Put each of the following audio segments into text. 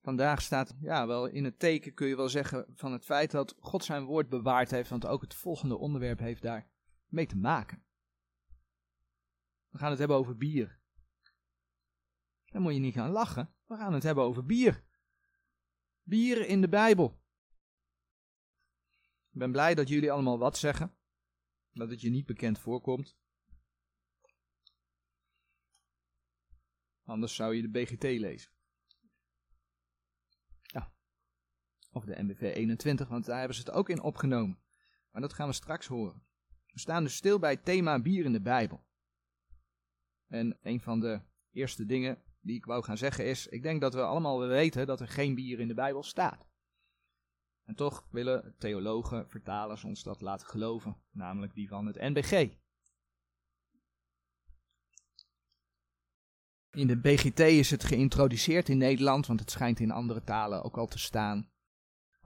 vandaag staat, ja, wel in het teken kun je wel zeggen van het feit dat God zijn woord bewaard heeft, want ook het volgende onderwerp heeft daar mee te maken. We gaan het hebben over bier. Dan moet je niet gaan lachen. We gaan het hebben over bier. Bier in de Bijbel. Ik ben blij dat jullie allemaal wat zeggen. Dat het je niet bekend voorkomt. Anders zou je de BGT lezen. Ja. Of de MBV 21, want daar hebben ze het ook in opgenomen. Maar dat gaan we straks horen. We staan dus stil bij het thema bier in de Bijbel. En een van de eerste dingen die ik wou gaan zeggen is: ik denk dat we allemaal weten dat er geen bier in de Bijbel staat. En toch willen theologen, vertalers ons dat laten geloven, namelijk die van het NBG. In de BGT is het geïntroduceerd in Nederland, want het schijnt in andere talen ook al te staan.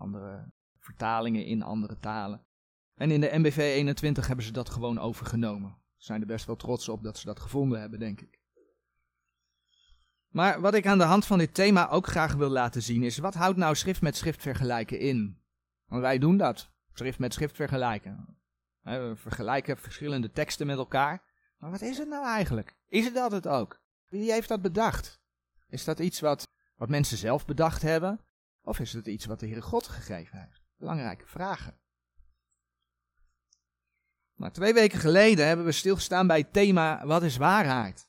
Andere vertalingen in andere talen. En in de MBV 21 hebben ze dat gewoon overgenomen. Ze zijn er best wel trots op dat ze dat gevonden hebben, denk ik. Maar wat ik aan de hand van dit thema ook graag wil laten zien is, wat houdt nou schrift met schrift vergelijken in? Want wij doen dat, schrift met schrift vergelijken. We vergelijken verschillende teksten met elkaar. Maar wat is het nou eigenlijk? Is het dat het ook? Wie heeft dat bedacht? Is dat iets wat, wat mensen zelf bedacht hebben? Of is het iets wat de Heere God gegeven heeft? Belangrijke vragen. Maar twee weken geleden hebben we stilgestaan bij het thema Wat is waarheid?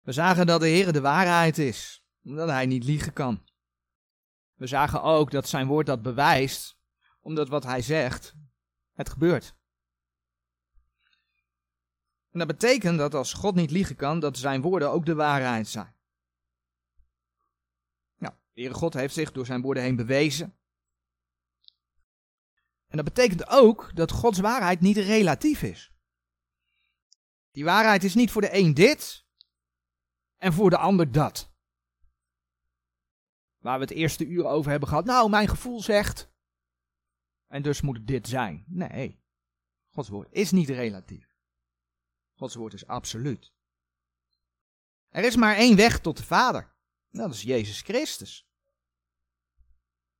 We zagen dat de Heer de waarheid is, omdat Hij niet liegen kan. We zagen ook dat zijn woord dat bewijst, omdat wat Hij zegt, het gebeurt. En dat betekent dat als God niet liegen kan, dat zijn woorden ook de waarheid zijn. De Heere God heeft zich door zijn woorden heen bewezen. En dat betekent ook dat Gods waarheid niet relatief is. Die waarheid is niet voor de een dit en voor de ander dat. Waar we het eerste uur over hebben gehad. Nou, mijn gevoel zegt. En dus moet dit zijn. Nee. Gods woord is niet relatief. Gods woord is absoluut. Er is maar één weg tot de Vader. Dat is Jezus Christus.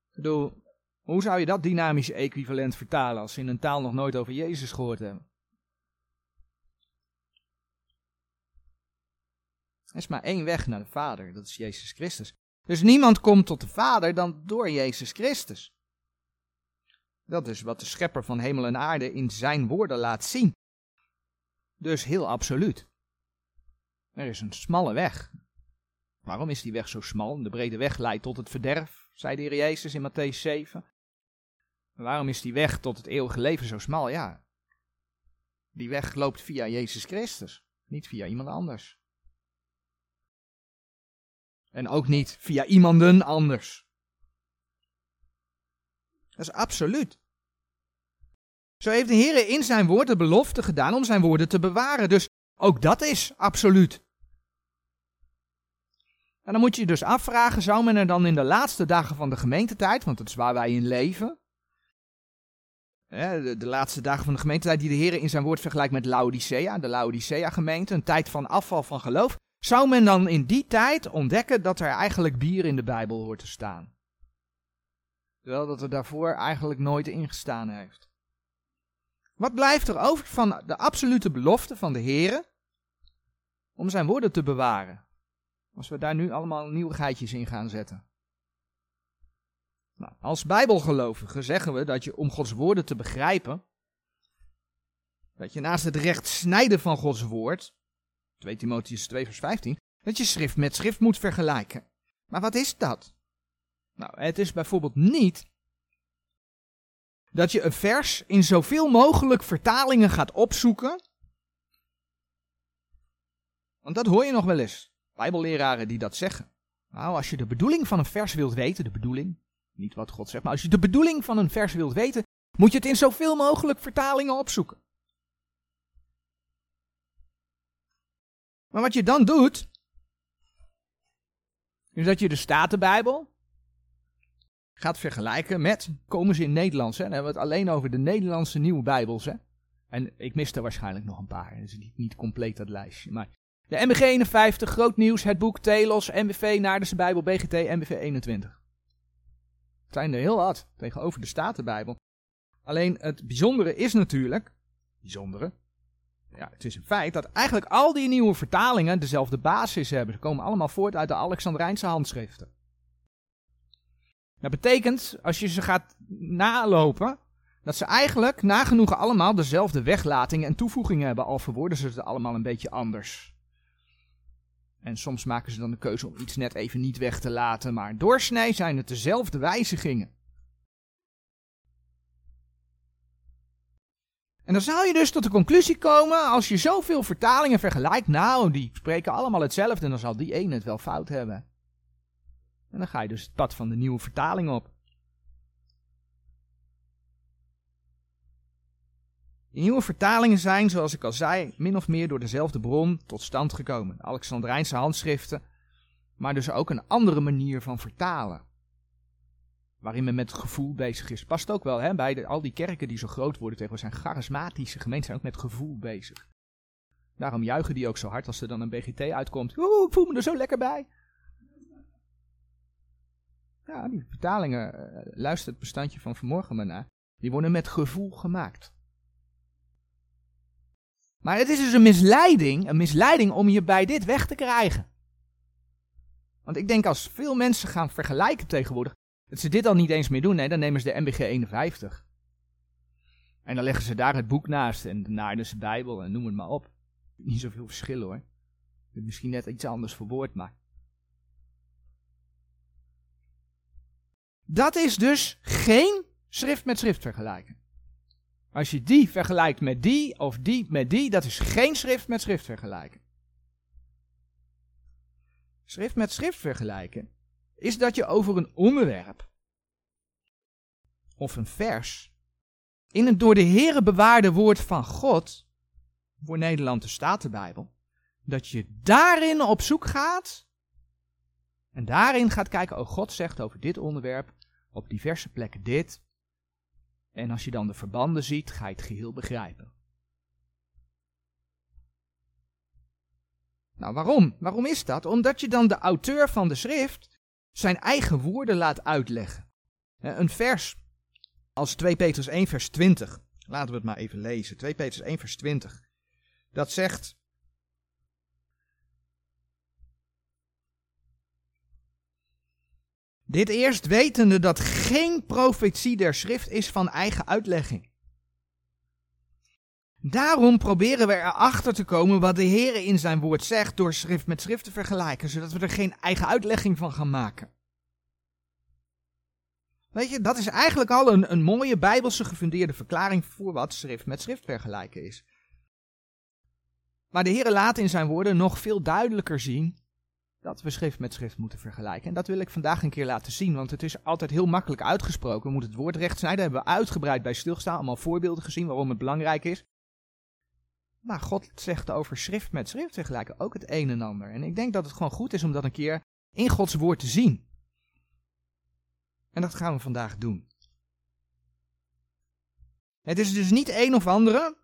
Ik bedoel, hoe zou je dat dynamische equivalent vertalen als ze in een taal nog nooit over Jezus gehoord hebben? Er is maar één weg naar de Vader, dat is Jezus Christus. Dus niemand komt tot de Vader dan door Jezus Christus. Dat is wat de schepper van hemel en aarde in zijn woorden laat zien. Dus heel absoluut. Er is een smalle weg. Waarom is die weg zo smal? De brede weg leidt tot het verderf, zei de Heer Jezus in Matthäus 7. waarom is die weg tot het eeuwige leven zo smal? Ja, die weg loopt via Jezus Christus, niet via iemand anders. En ook niet via iemanden anders. Dat is absoluut. Zo heeft de Heer in zijn woord de belofte gedaan om zijn woorden te bewaren. Dus ook dat is absoluut. En dan moet je je dus afvragen, zou men er dan in de laatste dagen van de gemeentetijd, want dat is waar wij in leven, de, de laatste dagen van de gemeentetijd die de Heer in zijn woord vergelijkt met Laodicea, de Laodicea gemeente, een tijd van afval van geloof, zou men dan in die tijd ontdekken dat er eigenlijk bier in de Bijbel hoort te staan. Terwijl dat er daarvoor eigenlijk nooit ingestaan heeft. Wat blijft er over van de absolute belofte van de Heer om zijn woorden te bewaren? Als we daar nu allemaal nieuwigheidjes in gaan zetten. Nou, als bijbelgelovigen zeggen we dat je om Gods woorden te begrijpen, dat je naast het recht snijden van Gods woord, 2 Timotheus 2 vers 15, dat je schrift met schrift moet vergelijken. Maar wat is dat? Nou, het is bijvoorbeeld niet dat je een vers in zoveel mogelijk vertalingen gaat opzoeken. Want dat hoor je nog wel eens. Bijbelleraren die dat zeggen. Nou, als je de bedoeling van een vers wilt weten, de bedoeling, niet wat God zegt, maar als je de bedoeling van een vers wilt weten, moet je het in zoveel mogelijk vertalingen opzoeken. Maar wat je dan doet, is dat je de Statenbijbel gaat vergelijken met, komen ze in Nederlands, hè? dan hebben we het alleen over de Nederlandse nieuwe Bijbels. Hè? En ik mis er waarschijnlijk nog een paar, dus niet, niet compleet dat lijstje. Maar De MBG 51, groot nieuws, het boek Telos, MBV, Naardense Bijbel, BGT, MBV 21. Het zijn er heel wat tegenover de Statenbijbel. Alleen het bijzondere is natuurlijk, bijzondere, ja, het is een feit dat eigenlijk al die nieuwe vertalingen dezelfde basis hebben. Ze komen allemaal voort uit de Alexandrijnse handschriften. Dat betekent, als je ze gaat nalopen, dat ze eigenlijk nagenoeg allemaal dezelfde weglatingen en toevoegingen hebben, al verwoorden ze het allemaal een beetje anders. En soms maken ze dan de keuze om iets net even niet weg te laten, maar doorsnee zijn het dezelfde wijzigingen. En dan zou je dus tot de conclusie komen, als je zoveel vertalingen vergelijkt, nou, die spreken allemaal hetzelfde, dan zal die ene het wel fout hebben. En dan ga je dus het pad van de nieuwe vertaling op. Nieuwe vertalingen zijn, zoals ik al zei, min of meer door dezelfde bron tot stand gekomen. Alexandrijnse handschriften, maar dus ook een andere manier van vertalen. Waarin men met gevoel bezig is. Past ook wel hè, bij al die kerken die zo groot worden tegenwoordig zijn charismatische gemeenten zijn ook met gevoel bezig. Daarom juichen die ook zo hard als er dan een BGT uitkomt. Oeh, ik voel me er zo lekker bij. Ja, die vertalingen, uh, luister het bestandje van vanmorgen maar naar. Die worden met gevoel gemaakt. Maar het is dus een misleiding, een misleiding om je bij dit weg te krijgen. Want ik denk als veel mensen gaan vergelijken tegenwoordig, dat ze dit al niet eens meer doen, nee, dan nemen ze de MBG 51. En dan leggen ze daar het boek naast en de Bijbel en noem het maar op. Niet zoveel verschil hoor. Misschien net iets anders verwoord, maar. Dat is dus geen schrift met schrift vergelijken. Als je die vergelijkt met die of die met die, dat is geen schrift met schrift vergelijken. Schrift met schrift vergelijken is dat je over een onderwerp of een vers in het door de Here bewaarde woord van God, voor Nederland de Statenbijbel, dat je daarin op zoek gaat en daarin gaat kijken, oh God zegt over dit onderwerp op diverse plekken dit, en als je dan de verbanden ziet, ga je het geheel begrijpen. Nou, waarom? Waarom is dat? Omdat je dan de auteur van de schrift zijn eigen woorden laat uitleggen. Een vers als 2 Petrus 1 vers 20. Laten we het maar even lezen. 2 Petrus 1 vers 20. Dat zegt Dit eerst wetende dat geen profetie der schrift is van eigen uitlegging. Daarom proberen we erachter te komen wat de Heer in zijn woord zegt door schrift met schrift te vergelijken, zodat we er geen eigen uitlegging van gaan maken. Weet je, dat is eigenlijk al een, een mooie bijbelse gefundeerde verklaring voor wat schrift met schrift vergelijken is. Maar de Heer laat in zijn woorden nog veel duidelijker zien dat we schrift met schrift moeten vergelijken. En dat wil ik vandaag een keer laten zien, want het is altijd heel makkelijk uitgesproken. We moeten het woord recht snijden, hebben we uitgebreid bij stilgestaan, allemaal voorbeelden gezien waarom het belangrijk is. Maar God zegt over schrift met schrift vergelijken ook het een en ander. En ik denk dat het gewoon goed is om dat een keer in Gods woord te zien. En dat gaan we vandaag doen. Het is dus niet een of andere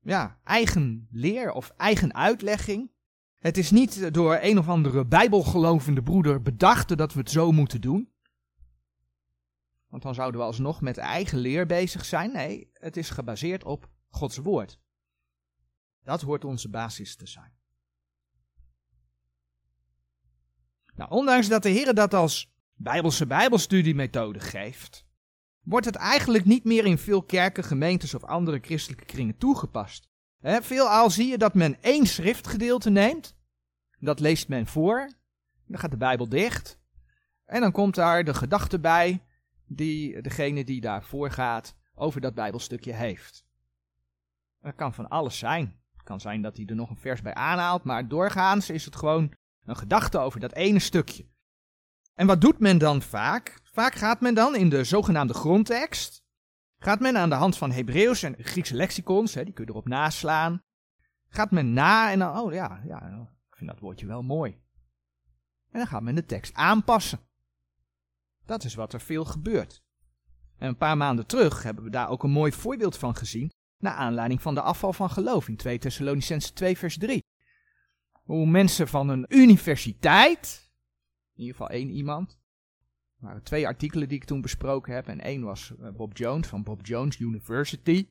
ja, eigen leer of eigen uitlegging het is niet door een of andere bijbelgelovende broeder bedacht dat we het zo moeten doen. Want dan zouden we alsnog met eigen leer bezig zijn. Nee, het is gebaseerd op Gods woord. Dat hoort onze basis te zijn. Nou, ondanks dat de Heer dat als bijbelse bijbelstudiemethode geeft, wordt het eigenlijk niet meer in veel kerken, gemeentes of andere christelijke kringen toegepast. He, veelal zie je dat men één schriftgedeelte neemt, dat leest men voor, dan gaat de Bijbel dicht, en dan komt daar de gedachte bij die degene die daarvoor gaat over dat Bijbelstukje heeft. Dat kan van alles zijn. Het kan zijn dat hij er nog een vers bij aanhaalt, maar doorgaans is het gewoon een gedachte over dat ene stukje. En wat doet men dan vaak? Vaak gaat men dan in de zogenaamde grondtekst Gaat men aan de hand van Hebreeuws en Griekse lexicons, hè, die kun je erop naslaan, gaat men na en dan, oh ja, ja, ik vind dat woordje wel mooi. En dan gaat men de tekst aanpassen. Dat is wat er veel gebeurt. En een paar maanden terug hebben we daar ook een mooi voorbeeld van gezien. Naar aanleiding van de afval van geloof in 2 Thessalonicense 2 vers 3. Hoe mensen van een universiteit, in ieder geval één iemand, waren twee artikelen die ik toen besproken heb en één was eh, Bob Jones van Bob Jones University.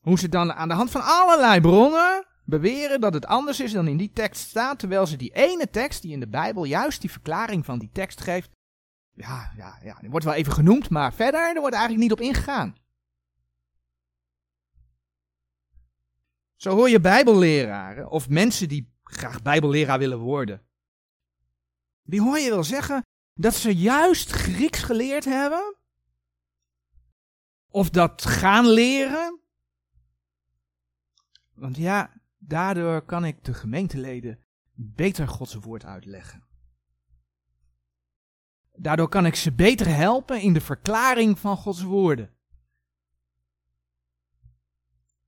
Hoe ze dan aan de hand van allerlei bronnen beweren dat het anders is dan in die tekst staat, terwijl ze die ene tekst die in de Bijbel juist die verklaring van die tekst geeft, ja, ja, ja, die wordt wel even genoemd, maar verder, er wordt eigenlijk niet op ingegaan. Zo hoor je bijbelleraren of mensen die graag bijbelleraar willen worden. Die hoor je wel zeggen dat ze juist Grieks geleerd hebben. Of dat gaan leren. Want ja, daardoor kan ik de gemeenteleden beter Gods woord uitleggen. Daardoor kan ik ze beter helpen in de verklaring van Gods woorden.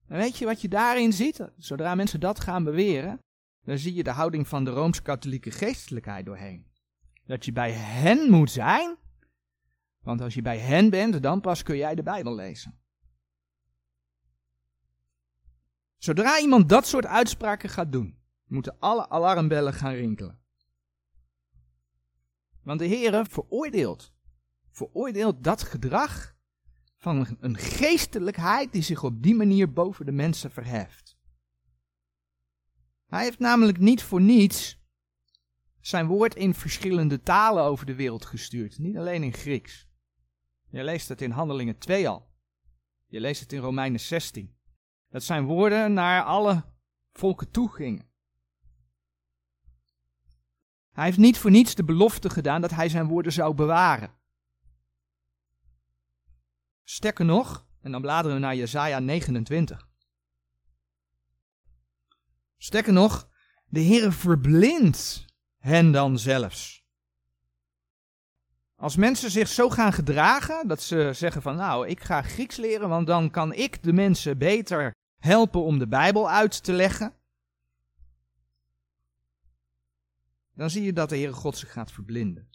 En weet je wat je daarin ziet? Zodra mensen dat gaan beweren, dan zie je de houding van de rooms-katholieke geestelijkheid doorheen. Dat je bij hen moet zijn, want als je bij hen bent, dan pas kun jij de Bijbel lezen. Zodra iemand dat soort uitspraken gaat doen, moeten alle alarmbellen gaan rinkelen. Want de Heere veroordeelt, veroordeelt dat gedrag van een geestelijkheid die zich op die manier boven de mensen verheft. Hij heeft namelijk niet voor niets zijn woord in verschillende talen over de wereld gestuurd, niet alleen in Grieks. Je leest het in Handelingen 2 al. Je leest het in Romeinen 16. Dat zijn woorden naar alle volken toe gingen. Hij heeft niet voor niets de belofte gedaan dat hij zijn woorden zou bewaren. Sterker nog, en dan bladeren we naar Jesaja 29. Sterker nog, de Heer verblindt hen dan zelfs. Als mensen zich zo gaan gedragen, dat ze zeggen van nou, ik ga Grieks leren, want dan kan ik de mensen beter helpen om de Bijbel uit te leggen. Dan zie je dat de Heere God zich gaat verblinden.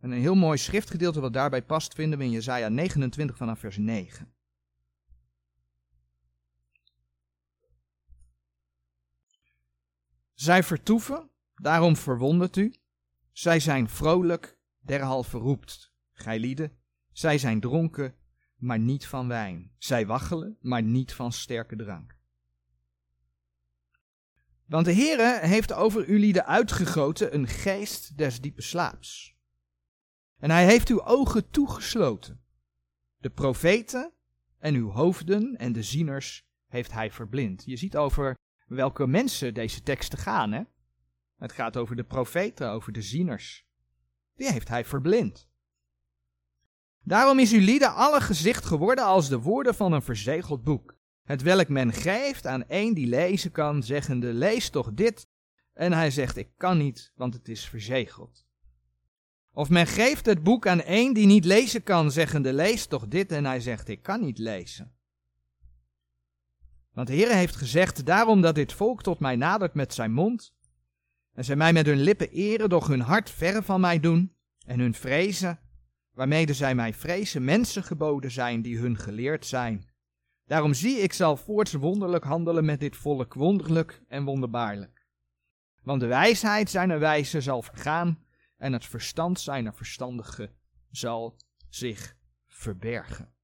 En een heel mooi schriftgedeelte wat daarbij past vinden we in Jesaja 29 vanaf vers 9. Zij vertoeven, daarom verwondert u. Zij zijn vrolijk, derhalve roept, gij lieden. Zij zijn dronken, maar niet van wijn. Zij waggelen, maar niet van sterke drank. Want de Heere heeft over u lieden uitgegoten een geest des diepe slaaps. En hij heeft uw ogen toegesloten. De profeten en uw hoofden en de zieners heeft hij verblind. Je ziet over welke mensen deze teksten gaan, hè? Het gaat over de profeten, over de zieners. Die heeft hij verblind. Daarom is uw lieden alle gezicht geworden als de woorden van een verzegeld boek, het welk men geeft aan een die lezen kan, zeggende, lees toch dit, en hij zegt, ik kan niet, want het is verzegeld. Of men geeft het boek aan een die niet lezen kan, zeggende, lees toch dit, en hij zegt, ik kan niet lezen. Want de Heer heeft gezegd, daarom dat dit volk tot mij nadert met zijn mond, en zij mij met hun lippen eren, doch hun hart verre van mij doen, en hun vrezen, waarmede zij mij vrezen, mensen geboden zijn die hun geleerd zijn. Daarom zie ik zal voorts wonderlijk handelen met dit volk, wonderlijk en wonderbaarlijk. Want de wijsheid zijner wijze zal vergaan, en het verstand zijner verstandige zal zich verbergen.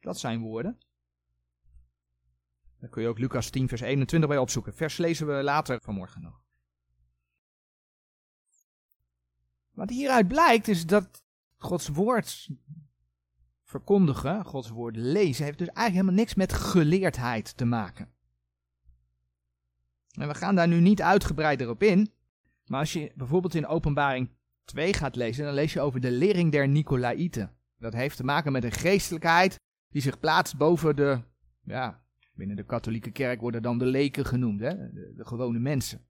Dat zijn woorden. Daar kun je ook Lucas 10, vers 21 bij opzoeken. Vers lezen we later vanmorgen nog. Wat hieruit blijkt is dat Gods woord verkondigen, Gods woord lezen, heeft dus eigenlijk helemaal niks met geleerdheid te maken. En we gaan daar nu niet uitgebreider op in, maar als je bijvoorbeeld in Openbaring 2 gaat lezen, dan lees je over de lering der Nicolaïten. Dat heeft te maken met een geestelijkheid die zich plaatst boven de, ja, binnen de katholieke kerk worden dan de leken genoemd, hè? De, gewone mensen.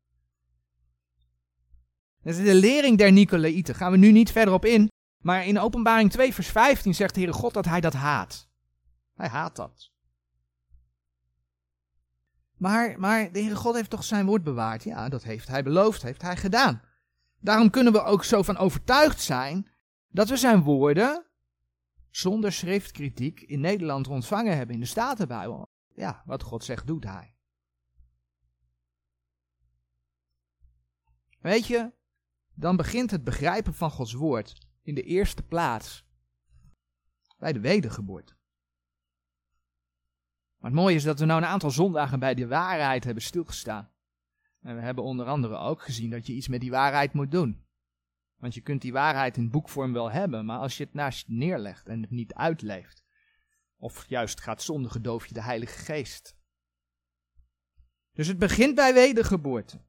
Dat is de lering der Nicolaïten. Gaan we nu niet verder op in. Maar in openbaring 2 vers 15 zegt de Heere God dat hij dat haat. Hij haat dat. Maar, maar de Heere God heeft toch zijn woord bewaard? Ja, dat heeft hij beloofd, heeft hij gedaan. Daarom kunnen we ook zo van overtuigd zijn dat we zijn woorden zonder schriftkritiek in Nederland ontvangen hebben in de Statenbijbel. Ja, wat God zegt, doet hij. Weet je, dan begint het begrijpen van Gods woord in de eerste plaats bij de wedergeboorte. Maar het mooie is dat we nou een aantal zondagen bij de waarheid hebben stilgestaan. En we hebben onder andere ook gezien dat je iets met die waarheid moet doen. Want je kunt die waarheid in boekvorm wel hebben, maar als je het naast je neerlegt en het niet uitleeft, of juist gaat zondigen, doof je de Heilige Geest. Dus het begint bij wedergeboorte.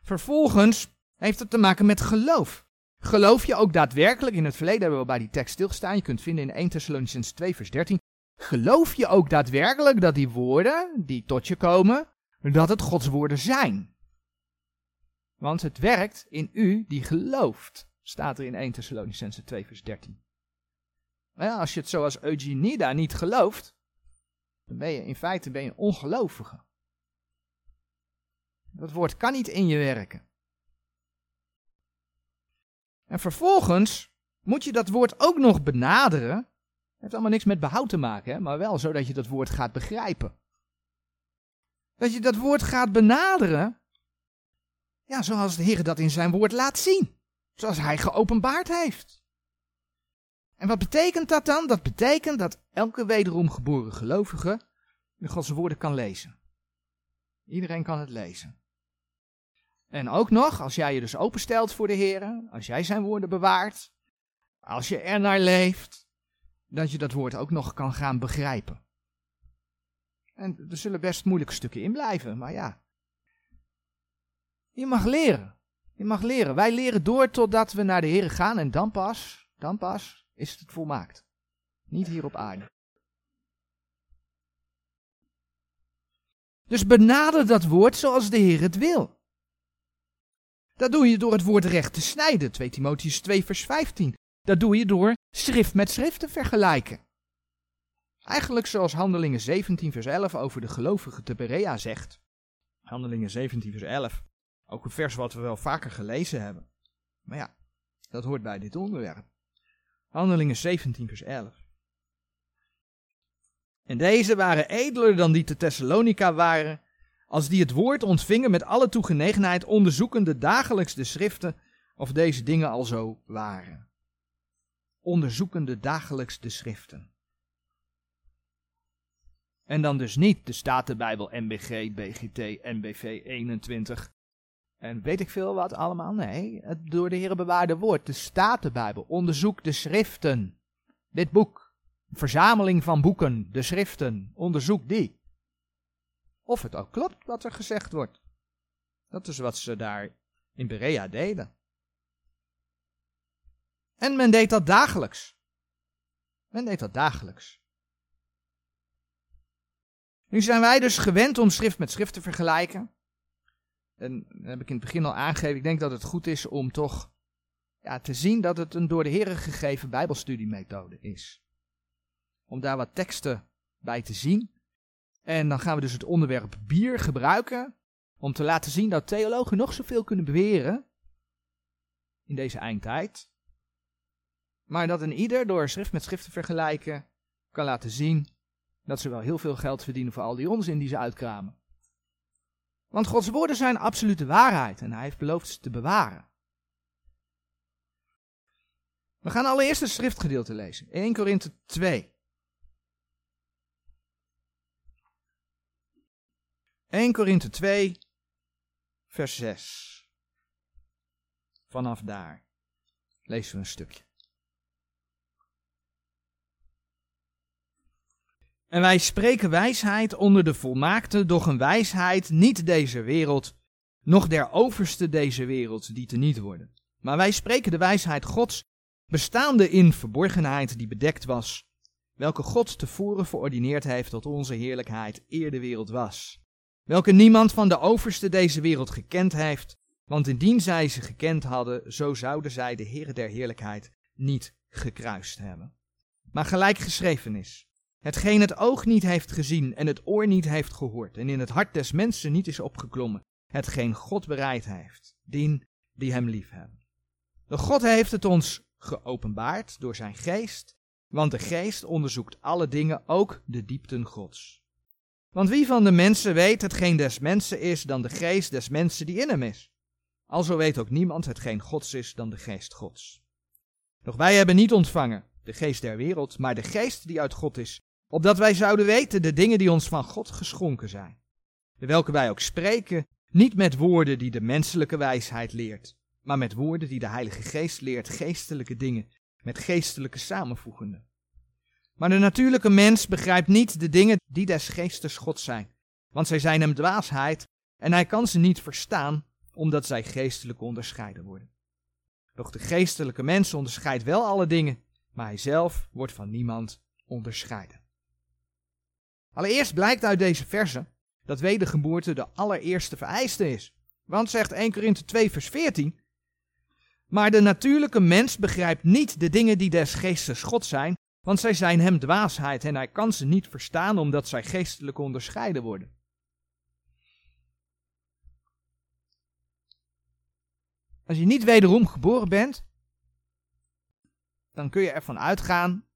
Vervolgens heeft het te maken met geloof. Geloof je ook daadwerkelijk, in het verleden hebben we bij die tekst stilgestaan, je kunt vinden in 1 Thessalonians 2 vers 13, geloof je ook daadwerkelijk dat die woorden die tot je komen, dat het Gods woorden zijn? Want het werkt in u die gelooft, staat er in 1 Thessalonians 2 vers 13. Ja, als je het zoals Eugenida niet gelooft, dan ben je in feite ben je een ongelovige. Dat woord kan niet in je werken. En vervolgens moet je dat woord ook nog benaderen. Het heeft allemaal niks met behoud te maken, hè? maar wel zodat je dat woord gaat begrijpen. Dat je dat woord gaat benaderen, ja, zoals de Heer dat in zijn woord laat zien. Zoals hij geopenbaard heeft. En wat betekent dat dan? Dat betekent dat elke wederom geboren gelovige de Gods woorden kan lezen. Iedereen kan het lezen. En ook nog, als jij je dus openstelt voor de Heer, als jij zijn woorden bewaart, als je er naar leeft, dat je dat woord ook nog kan gaan begrijpen. En er zullen best moeilijke stukken in blijven, maar ja. Je mag leren. Je mag leren. Wij leren door totdat we naar de Heer gaan en dan pas, dan pas is het volmaakt. Niet hier op aarde. Dus benader dat woord zoals de Heer het wil. Dat doe je door het woord recht te snijden, 2 Timotheus 2 vers 15. Dat doe je door schrift met schrift te vergelijken. Eigenlijk zoals Handelingen 17 vers 11 over de gelovige te Berea zegt. Handelingen 17 vers 11. Ook een vers wat we wel vaker gelezen hebben. Maar ja, dat hoort bij dit onderwerp. Handelingen 17 vers 11. En deze waren edeler dan die te Thessalonica waren, als die het woord ontvingen met alle toegenegenheid, onderzoekende dagelijks de schriften of deze dingen al zo waren. Onderzoekende dagelijks de schriften. En dan dus niet de Statenbijbel NBG, BGT, NBV 21 en weet ik veel wat allemaal. Nee, het door de Heer bewaarde woord, de Statenbijbel. Onderzoek de schriften. Dit boek, verzameling van boeken, de schriften, onderzoek die of het ook klopt wat er gezegd wordt. Dat is wat ze daar in Berea deden. En men deed dat dagelijks. Men deed dat dagelijks. Nu zijn wij dus gewend om schrift met schrift te vergelijken. En dat heb ik in het begin al aangegeven. Ik denk dat het goed is om toch ja, te zien dat het een door de Heer gegeven Bijbelstudiemethode is. Om daar wat teksten bij te zien. En dan gaan we dus het onderwerp bier gebruiken om te laten zien dat theologen nog zoveel kunnen beweren in deze eindtijd. Maar dat een ieder door schrift met schrift te vergelijken kan laten zien dat ze wel heel veel geld verdienen voor al die onzin die ze uitkramen. Want Gods woorden zijn absolute waarheid en hij heeft beloofd ze te bewaren. We gaan allereerst het schriftgedeelte lezen. 1 Korinthe 2. 1 Korinthe 2, vers 6. Vanaf daar lezen we een stukje. En wij spreken wijsheid onder de volmaakte, doch een wijsheid niet deze wereld, noch der overste deze wereld, die te niet worden. Maar wij spreken de wijsheid Gods, bestaande in verborgenheid die bedekt was, welke God tevoren verordineerd heeft tot onze heerlijkheid eer de wereld was welke niemand van de overste deze wereld gekend heeft, want indien zij ze gekend hadden, zo zouden zij de Heer der Heerlijkheid niet gekruist hebben. Maar gelijk geschreven is, hetgeen het oog niet heeft gezien en het oor niet heeft gehoord en in het hart des mensen niet is opgeklommen, hetgeen God bereid heeft, dien die hem lief hebben. De God heeft het ons geopenbaard door zijn geest, want de geest onderzoekt alle dingen, ook de diepten Gods. Want wie van de mensen weet hetgeen des mensen is dan de geest des mensen die in hem is? Alzo weet ook niemand hetgeen Gods is dan de geest Gods. Doch wij hebben niet ontvangen de geest der wereld, maar de geest die uit God is, opdat wij zouden weten de dingen die ons van God geschonken zijn. De welke wij ook spreken, niet met woorden die de menselijke wijsheid leert, maar met woorden die de Heilige Geest leert, geestelijke dingen, met geestelijke samenvoegende. Maar de natuurlijke mens begrijpt niet de dingen die des geestes God zijn, want zij zijn hem dwaasheid en hij kan ze niet verstaan, omdat zij geestelijk onderscheiden worden. Doch de geestelijke mens onderscheidt wel alle dingen, maar hij zelf wordt van niemand onderscheiden. Allereerst blijkt uit deze verse dat wedergeboorte de allereerste vereiste is. Want zegt 1 Korinthe 2 vers 14, maar de natuurlijke mens begrijpt niet de dingen die des geestes God zijn, want zij zijn hem dwaasheid en hij kan ze niet verstaan omdat zij geestelijk onderscheiden worden. Als je niet wederom geboren bent, dan kun je ervan uitgaan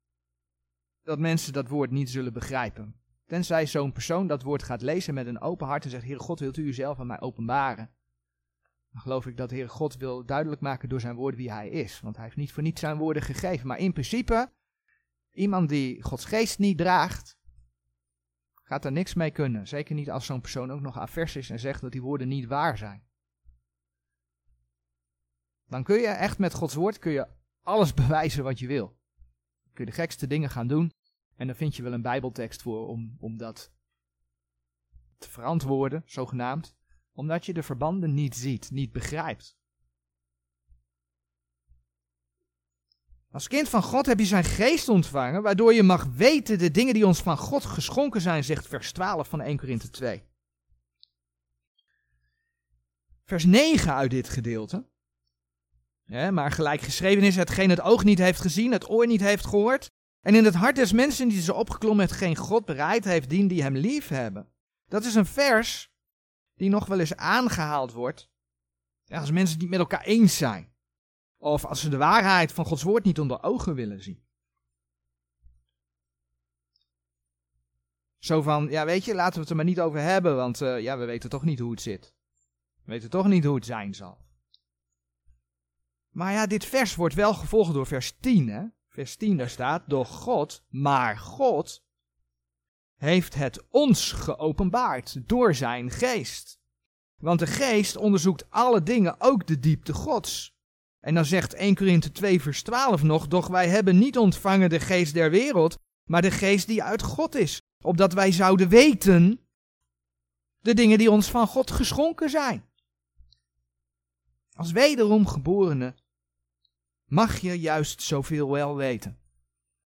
dat mensen dat woord niet zullen begrijpen. Tenzij zo'n persoon dat woord gaat lezen met een open hart en zegt: Heer God, wilt u uzelf aan mij openbaren? Dan geloof ik dat de Heer God wil duidelijk maken door zijn woord wie hij is. Want hij heeft niet voor niets zijn woorden gegeven. Maar in principe, iemand die Gods geest niet draagt, gaat er niks mee kunnen. Zeker niet als zo'n persoon ook nog avers is en zegt dat die woorden niet waar zijn. Dan kun je echt met Gods woord kun je alles bewijzen wat je wil. kun je de gekste dingen gaan doen. En dan vind je wel een bijbeltekst voor om, om dat te verantwoorden, zogenaamd. Omdat je de verbanden niet ziet, niet begrijpt. Als kind van God heb je zijn geest ontvangen, waardoor je mag weten de dingen die ons van God geschonken zijn, zegt vers 12 van 1 Korinthe 2. Vers 9 uit dit gedeelte. Maar gelijk geschreven is hetgeen het oog niet heeft gezien, het oor niet heeft gehoord. En in het hart des mensen die ze opgeklommen hetgeen God bereid heeft, dien die hem lief hebben. Dat is een vers die nog wel eens aangehaald wordt. Als mensen het niet met elkaar eens zijn. Of als ze de waarheid van Gods woord niet onder ogen willen zien. Zo van, ja weet je, laten we het er maar niet over hebben, want uh, ja, we weten toch niet hoe het zit. We weten toch niet hoe het zijn zal. Maar ja, dit vers wordt wel gevolgd door vers 10. Hè? Vers 10 daar staat, door God, maar God heeft het ons geopenbaard door zijn geest. Want de geest onderzoekt alle dingen, ook de diepte gods. En dan zegt 1 Korinthe 2 vers 12 nog, doch wij hebben niet ontvangen de geest der wereld, maar de geest die uit God is, opdat wij zouden weten de dingen die ons van God geschonken zijn. Als wederom geborene mag je juist zoveel wel weten.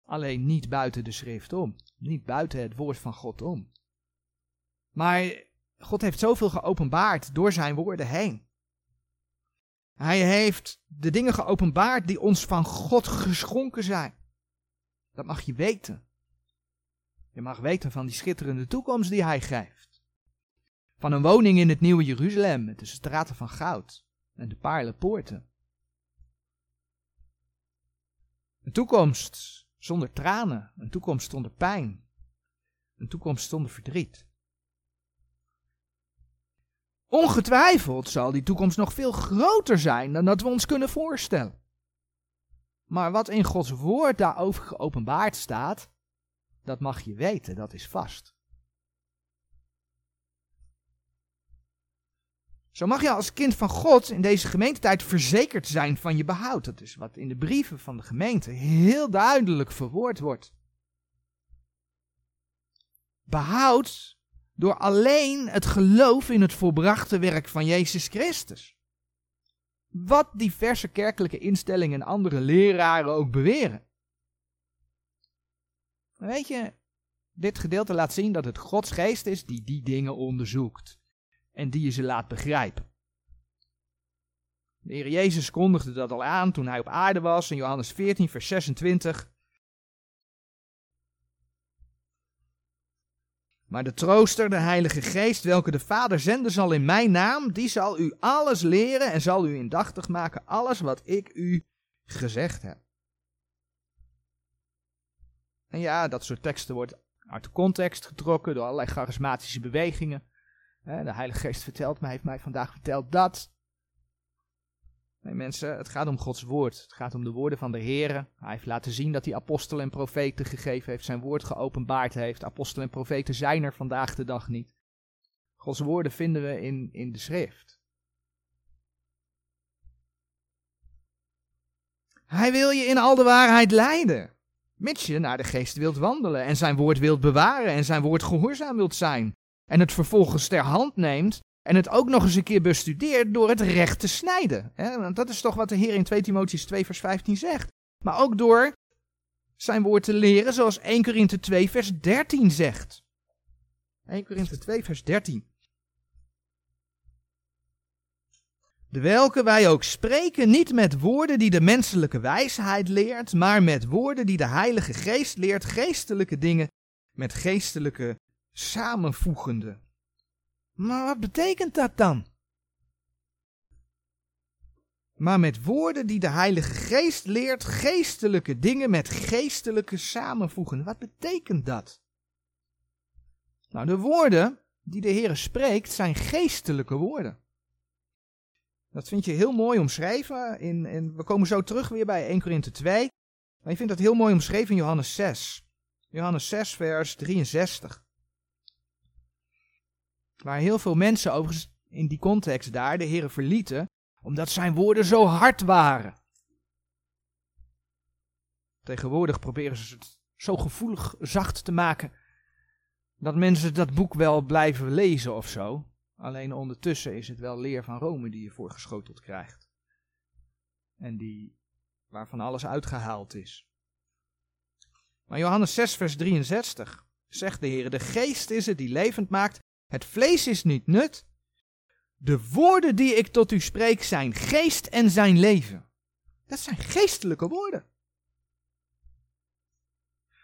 Alleen niet buiten de schrift om, niet buiten het woord van God om. Maar God heeft zoveel geopenbaard door zijn woorden heen. Hij heeft de dingen geopenbaard die ons van God geschonken zijn. Dat mag je weten. Je mag weten van die schitterende toekomst die hij geeft. Van een woning in het nieuwe Jeruzalem met de straten van goud en de paarlenpoorten. Een toekomst zonder tranen, een toekomst zonder pijn, een toekomst zonder verdriet. Ongetwijfeld zal die toekomst nog veel groter zijn dan dat we ons kunnen voorstellen. Maar wat in Gods woord daarover geopenbaard staat, dat mag je weten, dat is vast. Zo mag je als kind van God in deze gemeentetijd verzekerd zijn van je behoud. Dat is wat in de brieven van de gemeente heel duidelijk verwoord wordt. Behoud door alleen het geloof in het volbrachte werk van Jezus Christus. Wat diverse kerkelijke instellingen en andere leraren ook beweren. Weet je, dit gedeelte laat zien dat het Gods geest is die die dingen onderzoekt en die je ze laat begrijpen. De Heer Jezus kondigde dat al aan toen hij op aarde was in Johannes 14, vers 26. Maar de trooster, de Heilige Geest, welke de Vader zenden zal in mijn naam, die zal u alles leren en zal u indachtig maken, alles wat ik u gezegd heb. En ja, dat soort teksten wordt uit de context getrokken door allerlei charismatische bewegingen. De Heilige Geest vertelt mij, heeft mij vandaag verteld dat. Nee mensen, het gaat om Gods woord. Het gaat om de woorden van de Heer. Hij heeft laten zien dat hij apostelen en profeten gegeven heeft, zijn woord geopenbaard heeft. Apostelen en profeten zijn er vandaag de dag niet. Gods woorden vinden we in, in de schrift. Hij wil je in al de waarheid leiden. Mits je naar de geest wilt wandelen en zijn woord wilt bewaren en zijn woord gehoorzaam wilt zijn. En het vervolgens ter hand neemt en het ook nog eens een keer bestudeert door het recht te snijden. Want dat is toch wat de Heer in 2 Timotheus 2 vers 15 zegt. Maar ook door zijn woord te leren zoals 1 Korinthe 2 vers 13 zegt. 1 Korinthe 2 vers 13. De welke wij ook spreken niet met woorden die de menselijke wijsheid leert, maar met woorden die de Heilige Geest leert, geestelijke dingen met geestelijke samenvoegende. Maar wat betekent dat dan? Maar met woorden die de Heilige Geest leert, geestelijke dingen met geestelijke samenvoegen. Wat betekent dat? Nou, de woorden die de Heer spreekt zijn geestelijke woorden. Dat vind je heel mooi omschreven. In, in, we komen zo terug weer bij 1 Korinthe 2. Maar je vindt dat heel mooi omschreven in Johannes 6. Johannes 6, vers 63. Waar heel veel mensen overigens in die context daar de Heeren verlieten, omdat zijn woorden zo hard waren. Tegenwoordig proberen ze het zo gevoelig zacht te maken dat mensen dat boek wel blijven lezen of zo. Alleen ondertussen is het wel leer van Rome die je voorgeschoteld krijgt. En die, waarvan alles uitgehaald is. Maar Johannes 6, vers 63 zegt de Heer: De geest is het die levend maakt, het vlees is niet nut. De woorden die ik tot u spreek zijn geest en zijn leven. Dat zijn geestelijke woorden.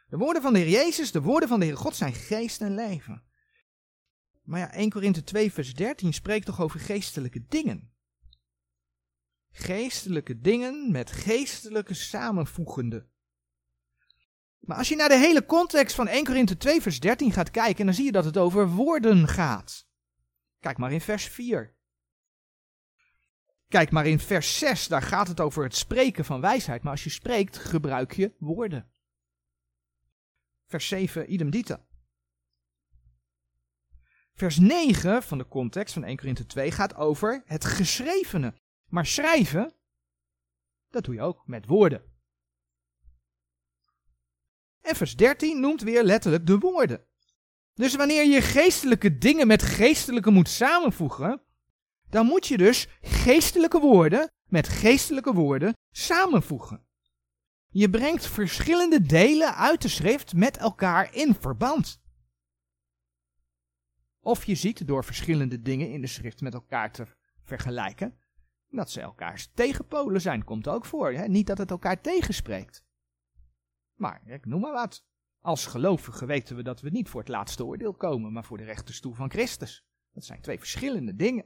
De woorden van de Heer Jezus, de woorden van de Heer God zijn geest en leven. Maar ja, 1 Korinthe 2 vers 13 spreekt toch over geestelijke dingen. Geestelijke dingen met geestelijke samenvoegende. Maar als je naar de hele context van 1 Korinthe 2 vers 13 gaat kijken, dan zie je dat het over woorden gaat. Kijk maar in vers 4. Kijk maar in vers 6, daar gaat het over het spreken van wijsheid. Maar als je spreekt, gebruik je woorden. Vers 7, idem dita. Vers 9 van de context van 1 Korinthe 2 gaat over het geschrevene. Maar schrijven, dat doe je ook met woorden. En vers 13 noemt weer letterlijk de woorden. Dus wanneer je geestelijke dingen met geestelijke moet samenvoegen, dan moet je dus geestelijke woorden met geestelijke woorden samenvoegen. Je brengt verschillende delen uit de schrift met elkaar in verband. Of je ziet door verschillende dingen in de schrift met elkaar te vergelijken, dat ze elkaars tegenpolen zijn. Komt ook voor. Hè? Niet dat het elkaar tegenspreekt. Maar ik noem maar wat. Als gelovigen weten we dat we niet voor het laatste oordeel komen, maar voor de rechterstoel van Christus. Dat zijn twee verschillende dingen.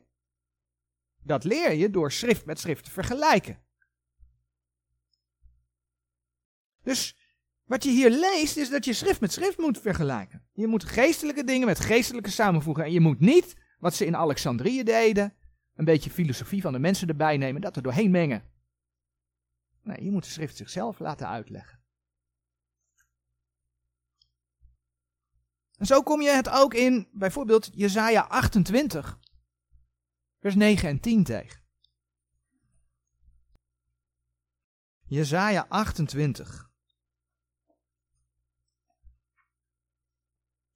Dat leer je door schrift met schrift te vergelijken. Dus wat je hier leest is dat je schrift met schrift moet vergelijken. Je moet geestelijke dingen met geestelijke samenvoegen. En je moet niet, wat ze in Alexandrië deden, een beetje filosofie van de mensen erbij nemen, dat er doorheen mengen. Nee, je moet de schrift zichzelf laten uitleggen. En zo kom je het ook in bijvoorbeeld Jesaja 28, vers 9 en 10 tegen. Jesaja 28.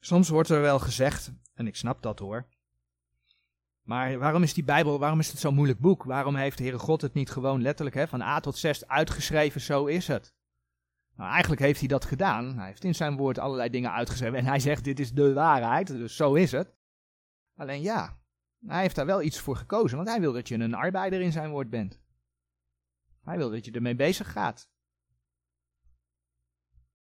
Soms wordt er wel gezegd, en ik snap dat hoor. Maar waarom is die Bijbel, waarom is het zo'n moeilijk boek? Waarom heeft de Heere God het niet gewoon letterlijk hè, van A tot Z uitgeschreven, zo is het? Nou, eigenlijk heeft hij dat gedaan. Hij heeft in zijn woord allerlei dingen uitgeschreven. En hij zegt: Dit is de waarheid, dus zo is het. Alleen ja, hij heeft daar wel iets voor gekozen, want hij wil dat je een arbeider in zijn woord bent. Hij wil dat je ermee bezig gaat.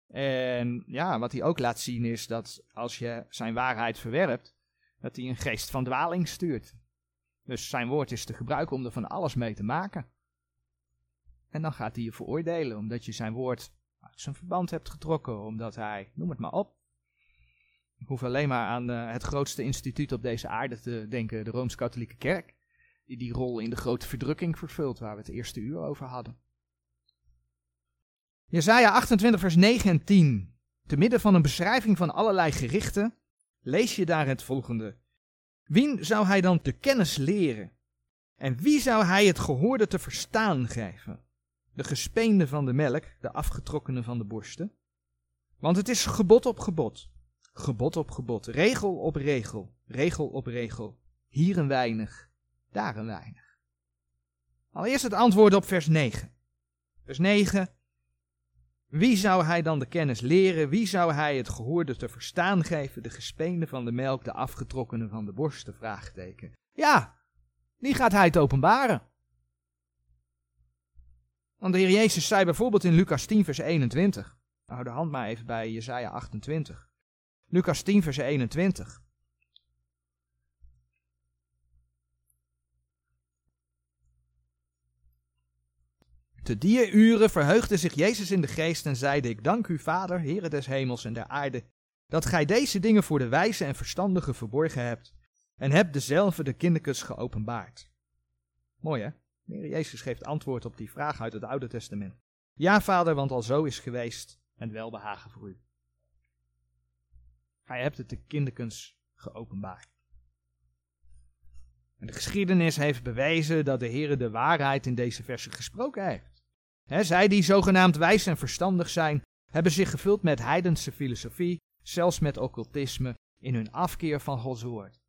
En ja, wat hij ook laat zien is dat als je zijn waarheid verwerpt, dat hij een geest van dwaling stuurt. Dus zijn woord is te gebruiken om er van alles mee te maken. En dan gaat hij je veroordelen, omdat je zijn woord zijn verband hebt getrokken, omdat hij, noem het maar op. Ik hoef alleen maar aan uh, het grootste instituut op deze aarde te denken, de Rooms-Katholieke Kerk, die die rol in de grote verdrukking vervult, waar we het eerste uur over hadden. Jesaja 28 vers 9 en 10. Te midden van een beschrijving van allerlei gerichten, lees je daar het volgende. Wie zou hij dan de kennis leren? En wie zou hij het gehoorde te verstaan geven? De gespeende van de melk, de afgetrokkene van de borsten. Want het is gebod op gebod, gebod op gebod, regel op regel, regel op regel. Hier een weinig, daar een weinig. Allereerst het antwoord op vers 9. Vers 9. Wie zou hij dan de kennis leren? Wie zou hij het gehoorde te verstaan geven? De gespeende van de melk, de afgetrokkene van de borsten? Vraagteken. Ja, die gaat hij het openbaren. Want de Heer Jezus zei bijvoorbeeld in Lucas 10 vers 21. Hou de hand maar even bij Jesaja 28. Lucas 10 vers 21. Te die uren verheugde zich Jezus in de geest en zeide: Ik dank u, Vader, Heere des hemels en der aarde, dat gij deze dingen voor de wijze en verstandigen verborgen hebt, en hebt dezelfde de kinderkens geopenbaard. Mooi hè? Heer Jezus geeft antwoord op die vraag uit het Oude Testament. Ja, Vader, want al zo is geweest en welbehagen voor u. Gij hebt het de kinderkens geopenbaard. En de geschiedenis heeft bewezen dat de Heer de waarheid in deze versen gesproken heeft zij die zogenaamd wijs en verstandig zijn, hebben zich gevuld met heidense filosofie, zelfs met occultisme, in hun afkeer van Gods woord.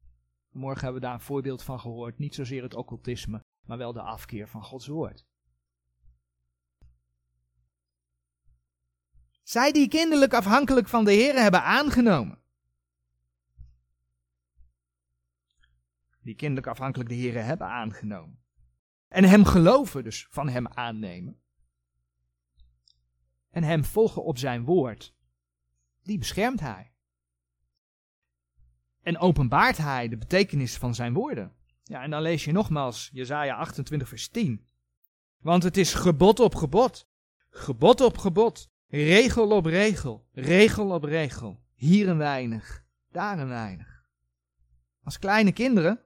Morgen hebben we daar een voorbeeld van gehoord, niet zozeer het occultisme, maar wel de afkeer van Gods woord. Zij die kinderlijk afhankelijk van de Heer hebben aangenomen. Die kinderlijk afhankelijk de Heer hebben aangenomen. En hem geloven, dus van hem aannemen en hem volgen op zijn woord, die beschermt hij. En openbaart hij de betekenis van zijn woorden. Ja, en dan lees je nogmaals Jezaja 28 vers 10. Want het is gebod op gebod, gebod op gebod, regel op regel, regel op regel. Hier een weinig, daar een weinig. Als kleine kinderen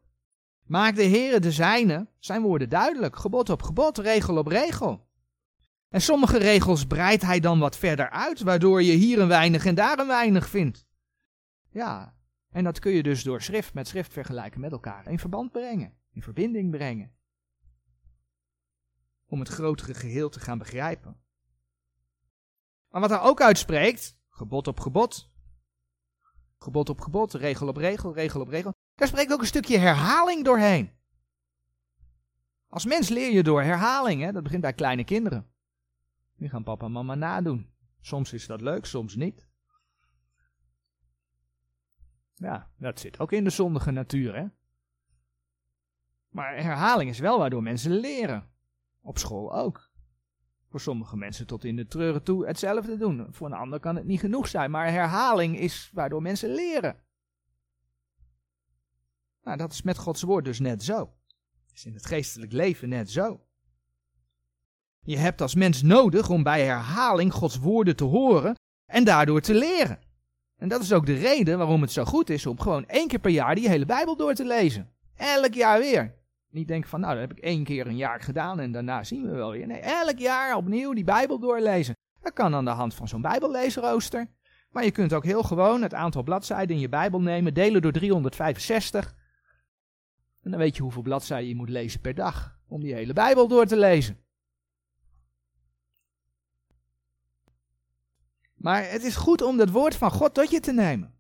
maakt de Heer de zijne zijn woorden duidelijk, gebod op gebod, regel op regel. En sommige regels breidt hij dan wat verder uit, waardoor je hier een weinig en daar een weinig vindt. Ja, en dat kun je dus door schrift met schrift vergelijken met elkaar, in verband brengen, in verbinding brengen. Om het grotere geheel te gaan begrijpen. Maar wat hij ook uitspreekt, gebod op gebod, gebod op gebod, regel op regel, regel op regel, daar spreekt ook een stukje herhaling doorheen. Als mens leer je door herhaling, hè? dat begint bij kleine kinderen. Die gaan papa en mama nadoen. Soms is dat leuk, soms niet. Ja, dat zit ook in de zondige natuur, hè. Maar herhaling is wel waardoor mensen leren. Op school ook. Voor sommige mensen tot in de treuren toe hetzelfde doen. Voor een ander kan het niet genoeg zijn, maar herhaling is waardoor mensen leren. Nou, dat is met Gods woord dus net zo. Is in het geestelijk leven net zo. Je hebt als mens nodig om bij herhaling Gods woorden te horen en daardoor te leren. En dat is ook de reden waarom het zo goed is om gewoon één keer per jaar die hele Bijbel door te lezen. Elk jaar weer. Niet denken van, nou, dat heb ik één keer een jaar gedaan en daarna zien we wel weer. Nee, elk jaar opnieuw die Bijbel doorlezen. Dat kan aan de hand van zo'n Bijbelleesrooster. Maar je kunt ook heel gewoon het aantal bladzijden in je Bijbel nemen, delen door 365. En dan weet je hoeveel bladzijden je moet lezen per dag om die hele Bijbel door te lezen. Maar het is goed om het woord van God tot je te nemen.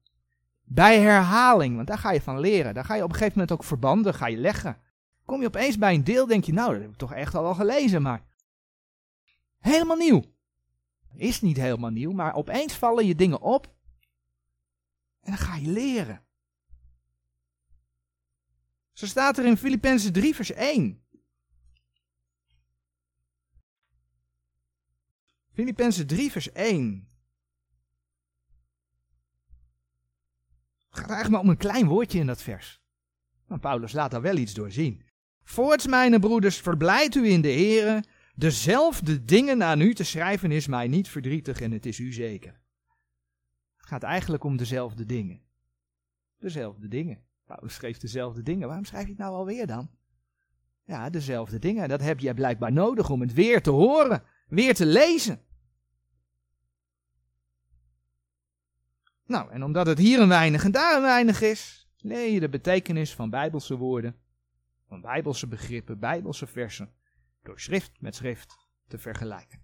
Bij herhaling, want daar ga je van leren. Daar ga je op een gegeven moment ook verbanden, ga je leggen. Kom je opeens bij een deel, denk je, nou, dat heb ik toch echt al wel gelezen, maar helemaal nieuw. Is niet helemaal nieuw, maar opeens vallen je dingen op en dan ga je leren. Zo staat er in Filippenzen 3, vers 1. Filippenzen 3, vers 1. Het gaat eigenlijk maar om een klein woordje in dat vers. Maar Paulus laat daar wel iets door zien. Voorts, mijn broeders, verblijd u in de Here. Dezelfde dingen aan u te schrijven is mij niet verdrietig en het is u zeker. Het gaat eigenlijk om dezelfde dingen. Dezelfde dingen. Paulus schreef dezelfde dingen. Waarom schrijf je het nou alweer dan? Ja, dezelfde dingen. Dat heb je blijkbaar nodig om het weer te horen, weer te lezen. Nou, en omdat het hier een weinig en daar een weinig is, leer je de betekenis van bijbelse woorden, van bijbelse begrippen, bijbelse versen, door schrift met schrift te vergelijken.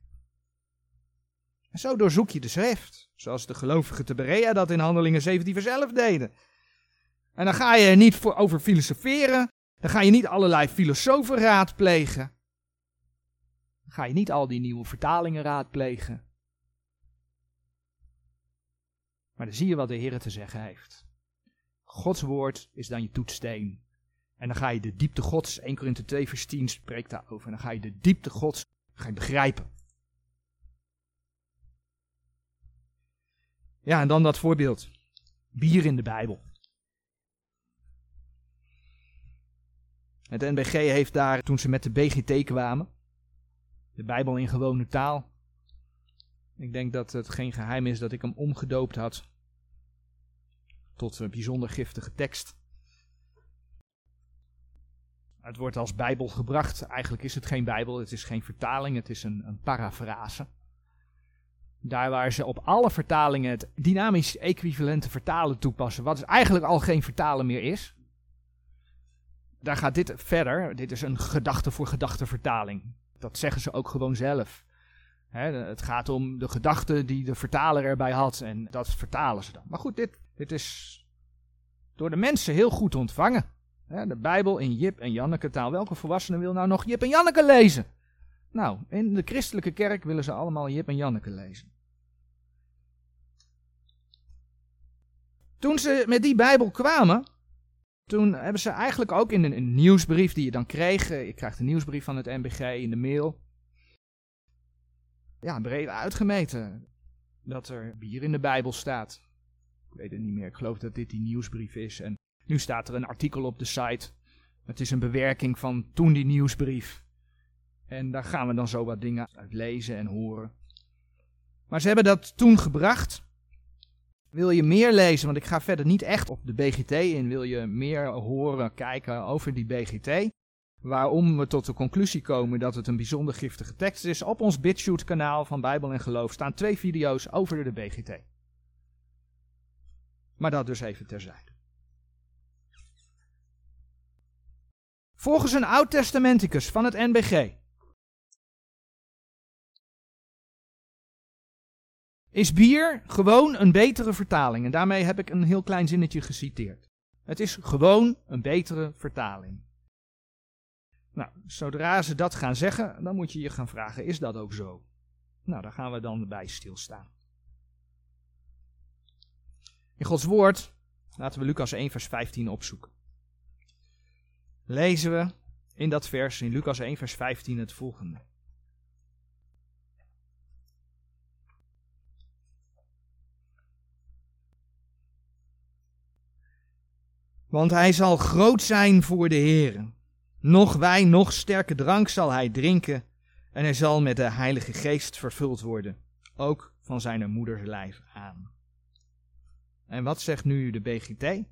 En zo doorzoek je de schrift, zoals de gelovigen te Berea dat in Handelingen 17 vers 11 deden. En dan ga je er niet over filosoferen, dan ga je niet allerlei filosofen raadplegen. Dan ga je niet al die nieuwe vertalingen raadplegen. Maar dan zie je wat de Heer te zeggen heeft. Gods woord is dan je toetsteen. En dan ga je de diepte Gods, 1 Korinthe 2 vers 10 spreekt daarover. En dan ga je de diepte Gods ga je begrijpen. Ja, en dan dat voorbeeld. Bier in de Bijbel. Het NBG heeft daar, toen ze met de BGT kwamen, de Bijbel in gewone taal. Ik denk dat het geen geheim is dat ik hem omgedoopt had tot een bijzonder giftige tekst. Het wordt als Bijbel gebracht. Eigenlijk is het geen Bijbel, het is geen vertaling, het is een, een parafrase. Daar waar ze op alle vertalingen het dynamisch equivalente vertalen toepassen, wat dus eigenlijk al geen vertalen meer is. Daar gaat dit verder. Dit is een gedachte voor gedachte vertaling. Dat zeggen ze ook gewoon zelf. Het gaat om de gedachte die de vertaler erbij had en dat vertalen ze dan. Maar goed, dit, dit is door de mensen heel goed ontvangen. de Bijbel in Jip en Janneke taal. Welke volwassene wil nou nog Jip en Janneke lezen? Nou, in de christelijke kerk willen ze allemaal Jip en Janneke lezen. Toen ze met die Bijbel kwamen, toen hebben ze eigenlijk ook in een, nieuwsbrief die je dan kreeg, je krijgt een nieuwsbrief van het MBG in de mail, ja, breed uitgemeten dat er bier in de Bijbel staat. Ik weet het niet meer, ik geloof dat dit die nieuwsbrief is. En nu staat er een artikel op de site. Het is een bewerking van toen die nieuwsbrief. En daar gaan we dan zo wat dingen uit lezen en horen. Maar ze hebben dat toen gebracht. Wil je meer lezen, want ik ga verder niet echt op de BGT in. Wil je meer horen, kijken over die BGT? Waarom we tot de conclusie komen dat het een bijzonder giftige tekst is. Op ons BitShoot kanaal van Bijbel en Geloof staan twee video's over de BGT. Maar dat dus even terzijde. Volgens een oud-testamenticus van het NBG is bier gewoon een betere vertaling. En daarmee heb ik een heel klein zinnetje geciteerd. Het is gewoon een betere vertaling. Nou, zodra ze dat gaan zeggen, dan moet je je gaan vragen, is dat ook zo? Nou, daar gaan we dan bij stilstaan. In Gods woord laten we Lucas 1 vers 15 opzoeken. Lezen we in dat vers, in Lucas 1 vers 15 het volgende. Want hij zal groot zijn voor de Heer. Nog wijn, nog sterke drank zal hij drinken. En hij zal met de Heilige Geest vervuld worden. Ook van zijn moeders lijf aan. En wat zegt nu de BGT?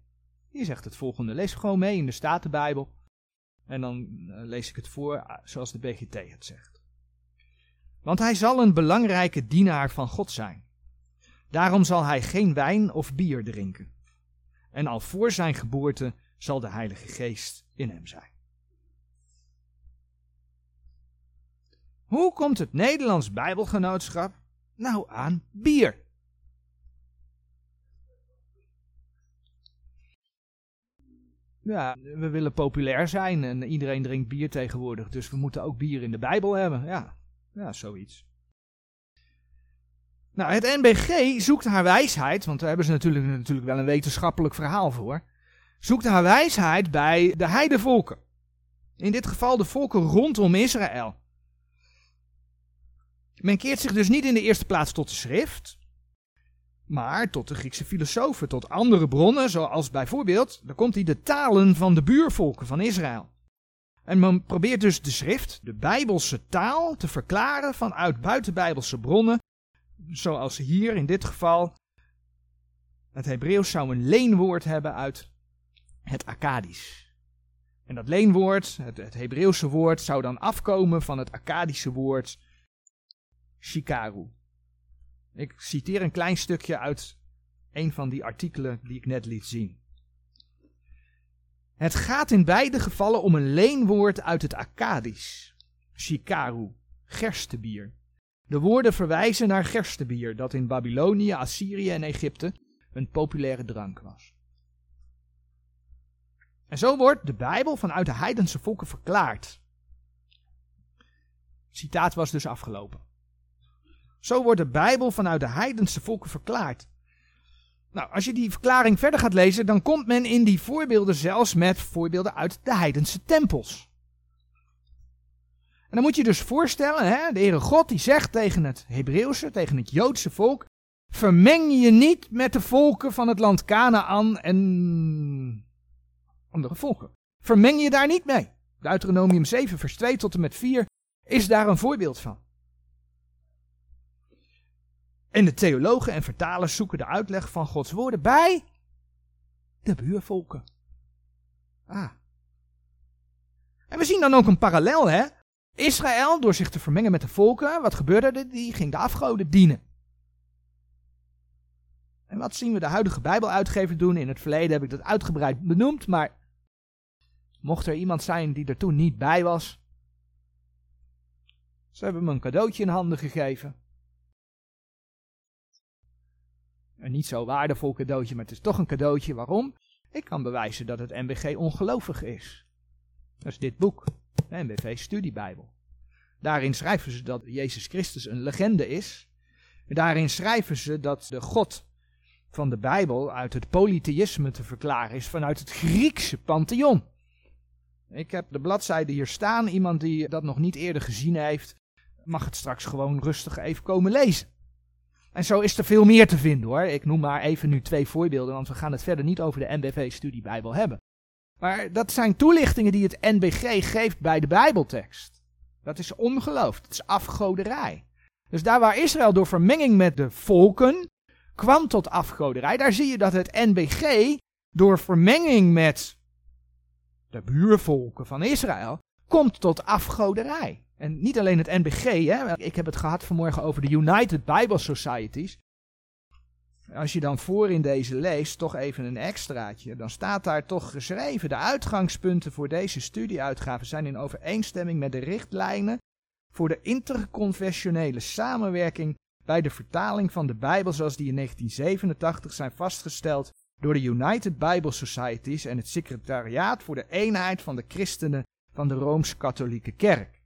Die zegt het volgende. Lees gewoon mee in de Statenbijbel. En dan eh, lees ik het voor ah, zoals de BGT het zegt. Want hij zal een belangrijke dienaar van God zijn. Daarom zal hij geen wijn of bier drinken. En al voor zijn geboorte zal de Heilige Geest in hem zijn. Hoe komt het Nederlands Bijbelgenootschap nou aan bier? Ja, we willen populair zijn en iedereen drinkt bier tegenwoordig, dus we moeten ook bier in de Bijbel hebben. Ja, ja zoiets. Nou, het NBG zoekt haar wijsheid, want daar hebben ze natuurlijk, natuurlijk wel een wetenschappelijk verhaal voor. Zoekt haar wijsheid bij de heidevolken. In dit geval de volken rondom Israël. Men keert zich dus niet in de eerste plaats tot de schrift, maar tot de Griekse filosofen, tot andere bronnen, zoals bijvoorbeeld, daar komt hij, de talen van de buurvolken van Israël. En men probeert dus de schrift, de bijbelse taal, te verklaren vanuit buitenbijbelse bronnen. Zoals hier in dit geval. Het Hebreeuws zou een leenwoord hebben uit het Akkadisch. En dat leenwoord, het, het Hebreeuwse woord, zou dan afkomen van het Akkadische woord shikaru. Ik citeer een klein stukje uit een van die artikelen die ik net liet zien. Het gaat in beide gevallen om een leenwoord uit het Akkadisch, shikaru, gerstebier. De woorden verwijzen naar gerstebier, dat in Babylonië, Assyrië en Egypte een populaire drank was. En zo wordt de Bijbel vanuit de heidense volken verklaard. Citaat was dus afgelopen. Zo wordt de Bijbel vanuit de heidense volken verklaard. Nou, als je die verklaring verder gaat lezen, dan komt men in die voorbeelden zelfs met voorbeelden uit de heidense tempels. En dan moet je dus voorstellen, hè, de Heere God die zegt tegen het Hebreeuwse, tegen het Joodse volk, vermeng je niet met de volken van het land Canaan en andere volken. Vermeng je daar niet mee. Deuteronomium 7 vers 2 tot en met 4 is daar een voorbeeld van. En de theologen en vertalers zoeken de uitleg van Gods woorden bij de buurvolken. Ah. En we zien dan ook een parallel, hè? Israël, door zich te vermengen met de volken, wat gebeurde er? Die ging de afgoden dienen. En wat zien we de huidige Bijbeluitgever doen? In het verleden heb ik dat uitgebreid benoemd, maar mocht er iemand zijn die er toen niet bij was, ze hebben me een cadeautje in handen gegeven. Een niet zo waardevol cadeautje, maar het is toch een cadeautje. Waarom? Ik kan bewijzen dat het NBG ongelovig is. Dat is dit boek, de NBV Studiebijbel. Daarin schrijven ze dat Jezus Christus een legende is. Daarin schrijven ze dat de God van de Bijbel uit het polytheïsme te verklaren is vanuit het Griekse pantheon. Ik heb de bladzijde hier staan. Iemand die dat nog niet eerder gezien heeft, mag het straks gewoon rustig even komen lezen. En zo is er veel meer te vinden hoor. Ik noem maar even nu twee voorbeelden, want we gaan het verder niet over de NBV-studiebijbel hebben. Maar dat zijn toelichtingen die het NBG geeft bij de Bijbeltekst. Dat is ongeloof, dat is afgoderij. Dus daar waar Israël door vermenging met de volken kwam tot afgoderij, daar zie je dat het NBG door vermenging met de buurvolken van Israël komt tot afgoderij. En niet alleen het NBG, hè. ik heb het gehad vanmorgen over de United Bible Societies. Als je dan voor in deze leest, toch even een extraatje, dan staat daar toch geschreven: de uitgangspunten voor deze studieuitgaven zijn in overeenstemming met de richtlijnen voor de interconfessionele samenwerking bij de vertaling van de Bijbel zoals die in 1987 zijn vastgesteld door de United Bible Societies en het Secretariaat voor de Eenheid van de Christenen van de Rooms-Katholieke Kerk.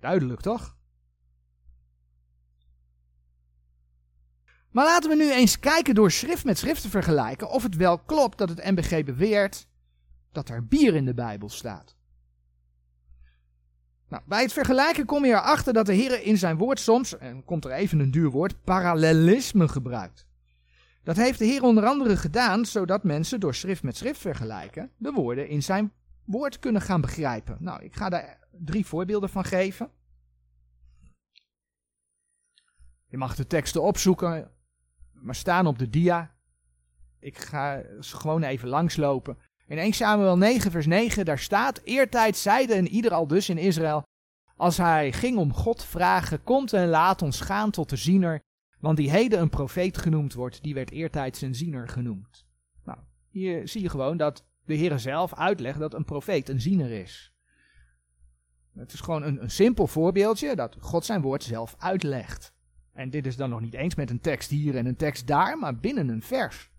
Duidelijk toch? Maar laten we nu eens kijken door schrift met schrift te vergelijken of het wel klopt dat het MBG beweert dat er bier in de Bijbel staat. Nou, bij het vergelijken kom je erachter dat de Heer in zijn woord soms, en komt er even een duur woord, parallelisme gebruikt. Dat heeft de Heer onder andere gedaan, zodat mensen door schrift met schrift vergelijken de woorden in zijn woord kunnen gaan begrijpen. Nou, ik ga daar drie voorbeelden van geven. Je mag de teksten opzoeken, maar staan op de dia. Ik ga ze gewoon even langslopen. In 1 Samuel 9 vers 9, daar staat, eertijd zeide en ieder al dus in Israël, als hij ging om God vragen, komt en laat ons gaan tot de ziener, want die heden een profeet genoemd wordt, die werd eertijds een ziener genoemd. Nou, hier zie je gewoon dat de Heer zelf uitlegt dat een profeet een ziener is. Het is gewoon een, een simpel voorbeeldje dat God zijn woord zelf uitlegt. En dit is dan nog niet eens met een tekst hier en een tekst daar, maar binnen een vers.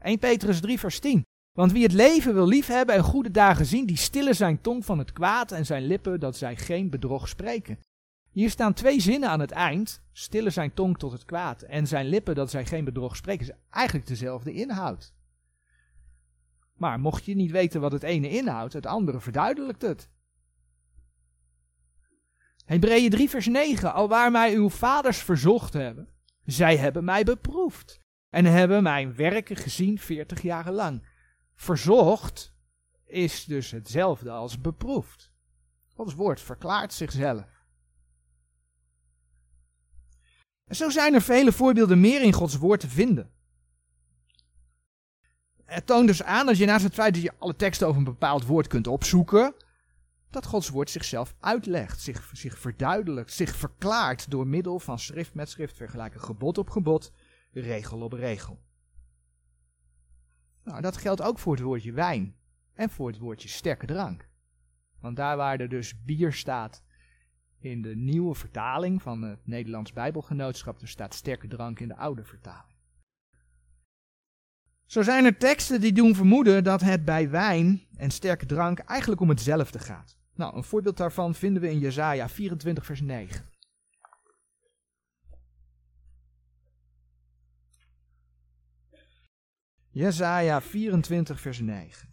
1 Petrus 3 vers 10. Want wie het leven wil liefhebben en goede dagen zien, die stillen zijn tong van het kwaad en zijn lippen dat zij geen bedrog spreken. Hier staan twee zinnen aan het eind. Stillen zijn tong tot het kwaad en zijn lippen dat zij geen bedrog spreken. is eigenlijk dezelfde inhoud. Maar mocht je niet weten wat het ene inhoudt, het andere verduidelijkt het. Hebreeën 3 vers 9. Alwaar mij uw vaders verzocht hebben. Zij hebben mij beproefd. En hebben mijn werken gezien veertig jaren lang. verzocht is dus hetzelfde als beproefd. Gods woord verklaart zichzelf. En zo zijn er vele voorbeelden meer in Gods woord te vinden. Het toont dus aan dat je naast het feit dat je alle teksten over een bepaald woord kunt opzoeken, dat Gods woord zichzelf uitlegt, zich, zich verduidelijkt, zich verklaart door middel van schrift met schrift vergelijken, gebod op gebod, regel op regel. Nou, dat geldt ook voor het woordje wijn en voor het woordje sterke drank. Want daar waar er dus bier staat in de nieuwe vertaling van het Nederlands Bijbelgenootschap, er staat sterke drank in de oude vertaling. Zo zijn er teksten die doen vermoeden dat het bij wijn en sterke drank eigenlijk om hetzelfde gaat. Nou, een voorbeeld daarvan vinden we in Jesaja 24 vers 9. Jesaja 24 vers 9.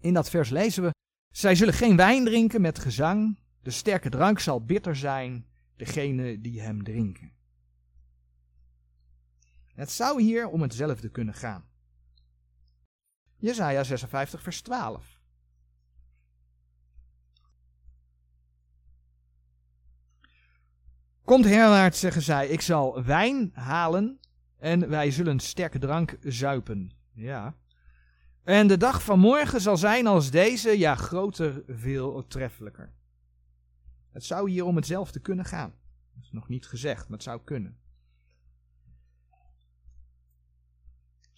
In dat vers lezen we, zij zullen geen wijn drinken met gezang, de sterke drank zal bitter zijn, degene die hem drinken. Het zou hier om hetzelfde kunnen gaan. Jesaja 56 vers 12. Komt herwaarts, zeggen zij, ik zal wijn halen en wij zullen sterke drank zuipen. Ja. En de dag van morgen zal zijn als deze, ja, groter, veel treffelijker. Het zou hier om hetzelfde kunnen gaan. Dat is nog niet gezegd, maar het zou kunnen.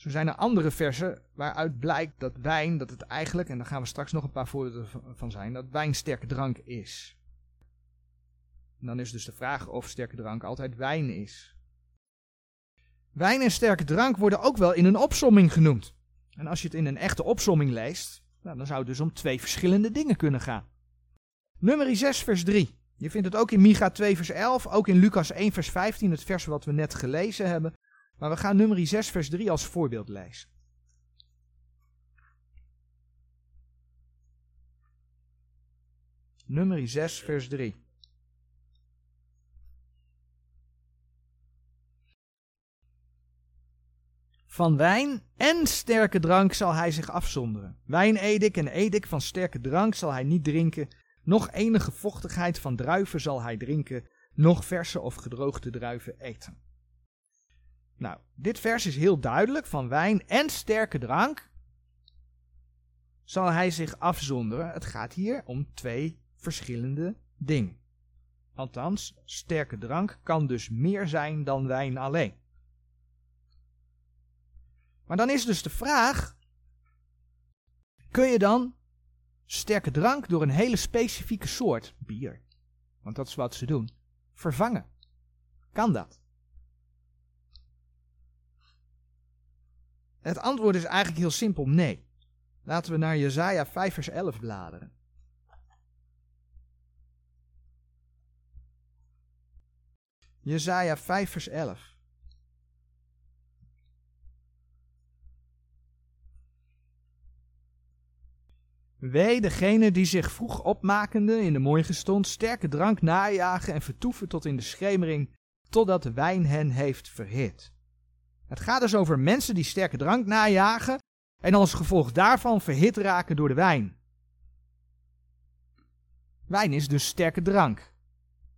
Zo zijn er andere versen waaruit blijkt dat wijn, dat het eigenlijk, en daar gaan we straks nog een paar voorbeelden van zijn, dat wijn sterke drank is. En dan is dus de vraag of sterke drank altijd wijn is. Wijn en sterke drank worden ook wel in een opsomming genoemd. En als je het in een echte opsomming leest, nou, dan zou het dus om twee verschillende dingen kunnen gaan. Nummer 6 vers 3. Je vindt het ook in Micha 2 vers 11, ook in Lucas 1 vers 15, het vers wat we net gelezen hebben. Maar we gaan nummer 6 vers 3 als voorbeeld lezen. Nummer 6 vers 3. Van wijn en sterke drank zal hij zich afzonderen. Wijn edik en edik van sterke drank zal hij niet drinken. Nog enige vochtigheid van druiven zal hij drinken. Nog verse of gedroogde druiven eten. Nou, dit vers is heel duidelijk. Van wijn en sterke drank zal hij zich afzonderen. Het gaat hier om twee verschillende dingen. Althans, sterke drank kan dus meer zijn dan wijn alleen. Maar dan is dus de vraag: kun je dan sterke drank door een hele specifieke soort bier, want dat is wat ze doen, vervangen? Kan dat? Het antwoord is eigenlijk heel simpel nee. Laten we naar Jesaja 5 vers 11 bladeren. Jesaja 5 vers 11. Wee degene die zich vroeg opmakende in de morgenstond sterke drank najagen en vertoeven tot in de schemering, totdat de wijn hen heeft verhit. Het gaat dus over mensen die sterke drank najagen en als gevolg daarvan verhit raken door de wijn. Wijn is dus sterke drank.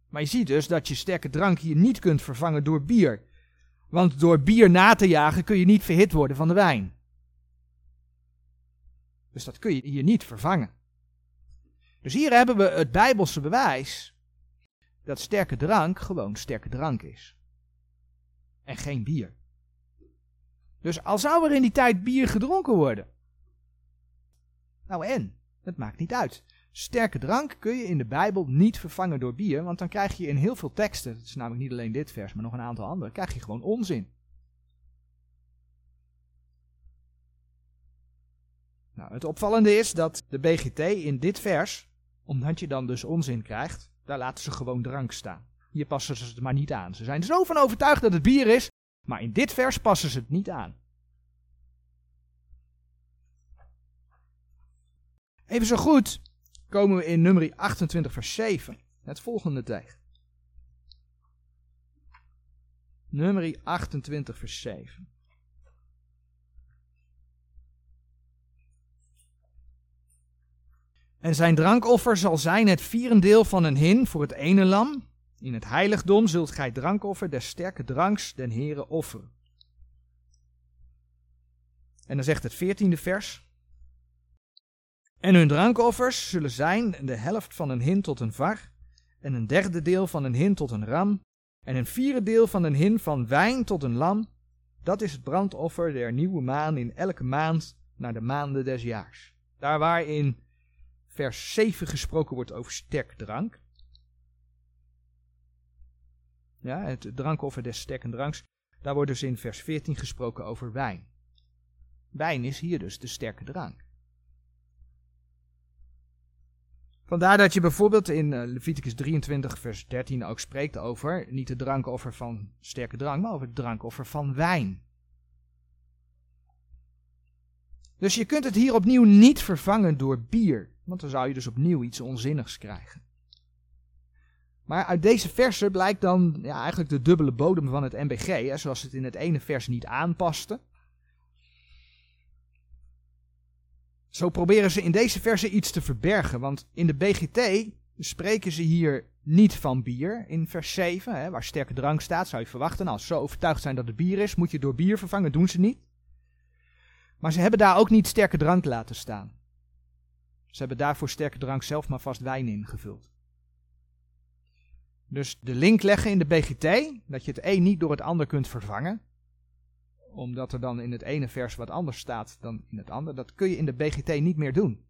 Maar je ziet dus dat je sterke drank hier niet kunt vervangen door bier. Want door bier na te jagen kun je niet verhit worden van de wijn. Dus dat kun je hier niet vervangen. Dus hier hebben we het Bijbelse bewijs dat sterke drank gewoon sterke drank is. En geen bier. Dus al zou er in die tijd bier gedronken worden. Nou en, het maakt niet uit. Sterke drank kun je in de Bijbel niet vervangen door bier, want dan krijg je in heel veel teksten, het is namelijk niet alleen dit vers, maar nog een aantal andere, krijg je gewoon onzin. Nou, het opvallende is dat de BGT in dit vers, omdat je dan dus onzin krijgt, daar laten ze gewoon drank staan. Hier passen ze het maar niet aan. Ze zijn zo van overtuigd dat het bier is, maar in dit vers passen ze het niet aan. Even zo goed komen we in nummer 28 vers 7, het volgende tegen. Nummer 28 vers 7. En zijn drankoffer zal zijn het vierendeel van een hin voor het ene lam, in het heiligdom zult gij drankoffer des sterke dranks den Heere offeren. En dan zegt het veertiende vers. En hun drankoffers zullen zijn de helft van een hin tot een var, en een derde deel van een hin tot een ram, en een vierde deel van een hin van wijn tot een lam. Dat is het brandoffer der nieuwe maan in elke maand naar de maanden des jaars. Daar waar in vers 7 gesproken wordt over sterk drank. Ja, het drankoffer des sterke dranks. Daar wordt dus in vers 14 gesproken over wijn. Wijn is hier dus de sterke drank. Vandaar dat je bijvoorbeeld in eh, Leviticus 23, vers 13 ook spreekt over niet het drankoffer van sterke drank, maar over het drankoffer van wijn. Dus je kunt het hier opnieuw niet vervangen door bier, want dan zou je dus opnieuw iets onzinnigs krijgen. Maar uit deze versen blijkt dan ja, eigenlijk de dubbele bodem van het MBG, hè, zoals het in het ene vers niet aanpaste. Zo proberen ze in deze verse iets te verbergen, want in de BGT spreken ze hier niet van bier. In vers 7, hè, waar sterke drank staat, zou je verwachten, als ze zo overtuigd zijn dat het bier is, moet je door bier vervangen, doen ze niet. Maar ze hebben daar ook niet sterke drank laten staan. Ze hebben daarvoor sterke drank zelf maar vast wijn ingevuld. Dus de link leggen in de BGT, dat je het een niet door het ander kunt vervangen, omdat er dan in het ene vers wat anders staat dan in het andere, dat kun je in de BGT niet meer doen.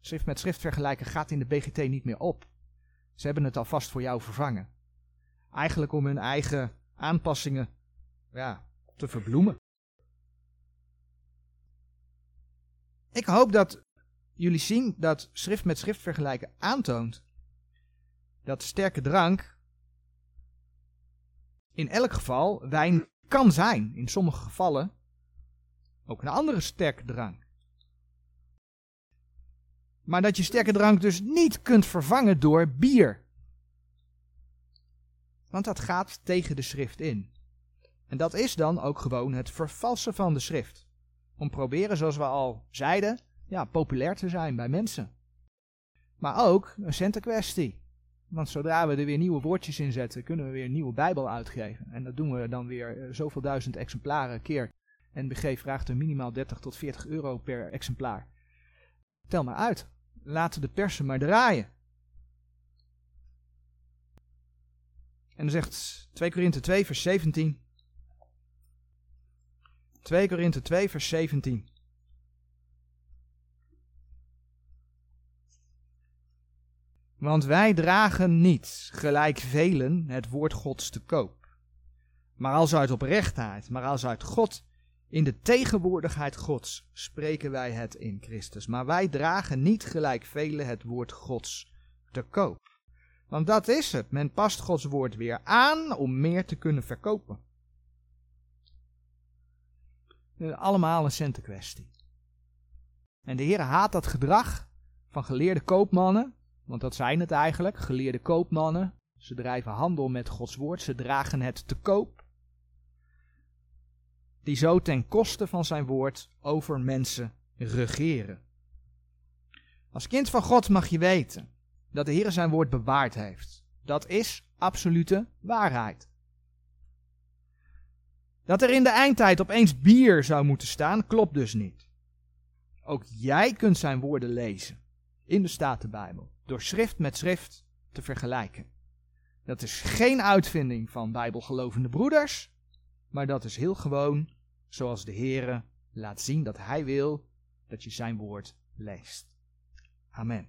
Schrift met schrift vergelijken gaat in de BGT niet meer op. Ze hebben het alvast voor jou vervangen. Eigenlijk om hun eigen aanpassingen ja, te verbloemen. Ik hoop dat jullie zien dat schrift met schrift vergelijken aantoont dat sterke drank in elk geval wijn kan zijn. In sommige gevallen ook een andere sterke drank. Maar dat je sterke drank dus niet kunt vervangen door bier. Want dat gaat tegen de schrift in. En dat is dan ook gewoon het vervalsen van de schrift. Om proberen, zoals we al zeiden, ja, populair te zijn bij mensen. Maar ook een centenkwestie. Want zodra we er weer nieuwe woordjes in zetten, kunnen we weer een nieuwe Bijbel uitgeven. En dat doen we dan weer eh, zoveel duizend exemplaren keer. NBG vraagt er minimaal 30 tot 40 euro per exemplaar. Tel maar uit. Laten de persen maar draaien. En dan zegt 2 Korinthe 2 vers 17. 2 Korinthe 2 vers 17. Want wij dragen niet, gelijk velen, het woord Gods te koop. Maar als uit oprechtheid, maar als uit God, in de tegenwoordigheid Gods, spreken wij het in Christus. Maar wij dragen niet gelijk velen het woord Gods te koop. Want dat is het, men past Gods woord weer aan om meer te kunnen verkopen. Allemaal een centenkwestie. En de Heer haat dat gedrag van geleerde koopmannen want dat zijn het eigenlijk, geleerde koopmannen. Ze drijven handel met Gods woord, ze dragen het te koop. Die zo ten koste van zijn woord over mensen regeren. Als kind van God mag je weten dat de Heer zijn woord bewaard heeft. Dat is absolute waarheid. Dat er in de eindtijd opeens bier zou moeten staan, klopt dus niet. Ook jij kunt zijn woorden lezen in de Statenbijbel door schrift met schrift te vergelijken. Dat is geen uitvinding van bijbelgelovende broeders, maar dat is heel gewoon zoals de Heere laat zien dat Hij wil dat je zijn woord leest. Amen.